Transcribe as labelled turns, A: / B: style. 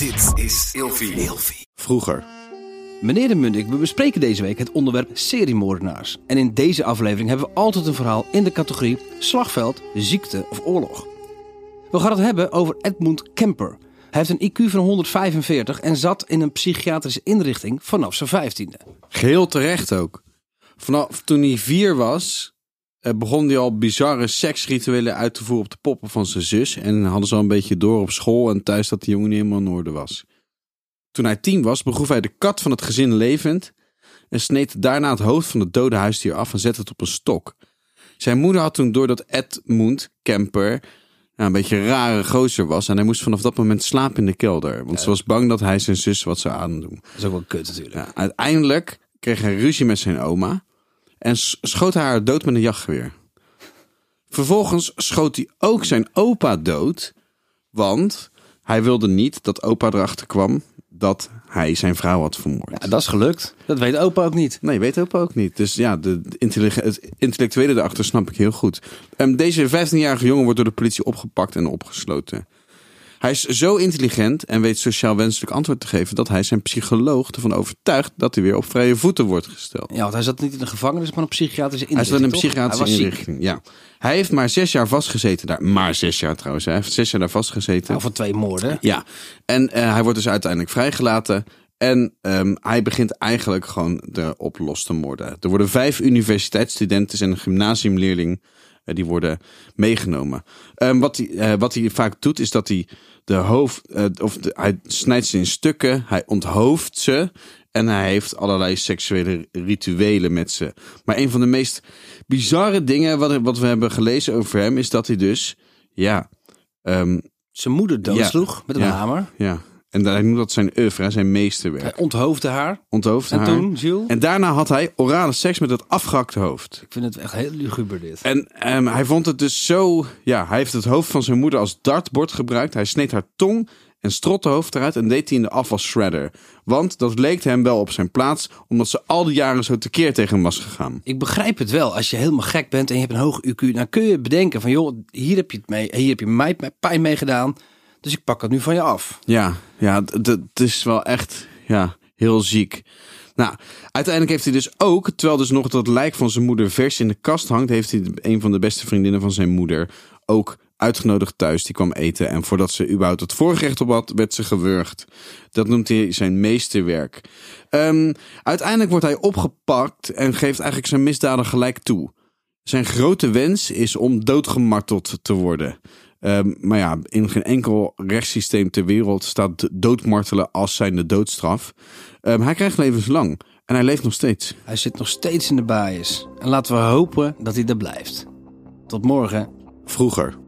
A: Dit is Ilfie.
B: Vroeger.
C: Meneer de Mundik, we bespreken deze week het onderwerp seriemoordenaars. En in deze aflevering hebben we altijd een verhaal in de categorie slagveld, ziekte of oorlog. We gaan het hebben over Edmund Kemper. Hij heeft een IQ van 145 en zat in een psychiatrische inrichting vanaf zijn vijftiende.
B: Geheel terecht ook. Vanaf toen hij vier was, begon hij al bizarre seksrituelen uit te voeren op de poppen van zijn zus. En hadden ze al een beetje door op school en thuis dat de jongen niet helemaal in orde was. Toen hij tien was, begroef hij de kat van het gezin levend en sneed daarna het hoofd van het dode huisdier af en zette het op een stok. Zijn moeder had toen door dat Edmund Kemper nou, een beetje een rare gozer was en hij moest vanaf dat moment slapen in de kelder. Want ze was bang dat hij zijn zus wat zou aandoen.
C: Dat is ook wel kut natuurlijk.
B: Ja, uiteindelijk kreeg hij ruzie met zijn oma en schoot haar dood met een jachtgeweer. Vervolgens schoot hij ook zijn opa dood, want hij wilde niet dat opa erachter kwam dat hij zijn vrouw had vermoord.
C: Ja, dat is gelukt. Dat weet opa ook niet.
B: Nee, weet opa ook niet. Dus ja, de het intellectuele daarachter snap ik heel goed. Ehm, deze 15-jarige jongen wordt door de politie opgepakt en opgesloten. Hij is zo intelligent en weet sociaal wenselijk antwoord te geven dat hij zijn psycholoog ervan overtuigt dat hij weer op vrije voeten wordt gesteld.
C: Ja, want hij zat niet in een gevangenis, maar een psychiatrische
B: Hij
C: inrichting.
B: zat in een psychiatrische
C: Hij ziek.
B: inrichting. Ja. Hij heeft maar zes jaar vastgezeten daar. Maar zes jaar trouwens. Hij heeft zes jaar daar vastgezeten.
C: Nou, van twee moorden.
B: Ja, en eh, hij wordt dus uiteindelijk vrijgelaten. En ehm, hij begint eigenlijk gewoon erop los te moorden. Er worden vijf universiteitsstudenten en een gymnasiumleerling die worden meegenomen. Ehm, wat, hij, eh, wat hij vaak doet, is dat hij de hoofd, eh, of de- hij snijdt ze in stukken, hij onthoofdt ze. En hij heeft allerlei seksuele rituelen met ze. Maar een van de meest bizarre dingen wat, wat we hebben gelezen over hem, is dat hij dus, ja, ehm,
C: Zijn moeder doodsloeg met een
B: Ja.
C: hamer.
B: ja. En hij noemt dat zijn oeuvre, zijn
C: Hij
B: meesterwerk.
C: onthoofde haar.
B: Onthoofd
C: En
B: haar.
C: toen, Jules?
B: En daarna had hij orale seks met het afgehakte hoofd.
C: Ik vind het echt heel luguber dit.
B: En ehm, hij vond het dus zo... Ja, hij heeft het hoofd van zijn moeder als dartbord gebruikt. Hij sneed haar tong en strot de hoofd eruit en deed hij in de afwas shredder. Want dat leek hem wel op zijn plaats, omdat ze al die jaren zo tekeer tegen hem was gegaan.
C: Ik begrijp het wel. Als je helemaal gek bent en je hebt een hoog IQ, dan kun je bedenken van joh, hier heb je het mee, hier heb je mij mij pijn mee gedaan. Dus ik pak het nu van je af.
B: Ja, ja, het is wel echt ja, heel ziek. Nou, uiteindelijk heeft hij dus ook, terwijl dus nog dat lijk van zijn moeder vers in de kast hangt, heeft hij een van de beste vriendinnen van zijn moeder ook uitgenodigd thuis. Die kwam eten en voordat ze überhaupt het voorgerecht op had, werd ze gewurgd. Dat noemt hij zijn meesterwerk. Ehm, uiteindelijk wordt hij opgepakt en geeft eigenlijk zijn misdaden gelijk toe. Zijn grote wens is om doodgemarteld te worden. Ehm, maar ja, in geen enkel rechtssysteem ter wereld staat doodmartelen als zijnde doodstraf. Ehm, hij krijgt levenslang en hij leeft nog steeds.
C: Hij zit nog steeds in de bias. En laten we hopen dat hij er blijft. Tot morgen.
B: Vroeger.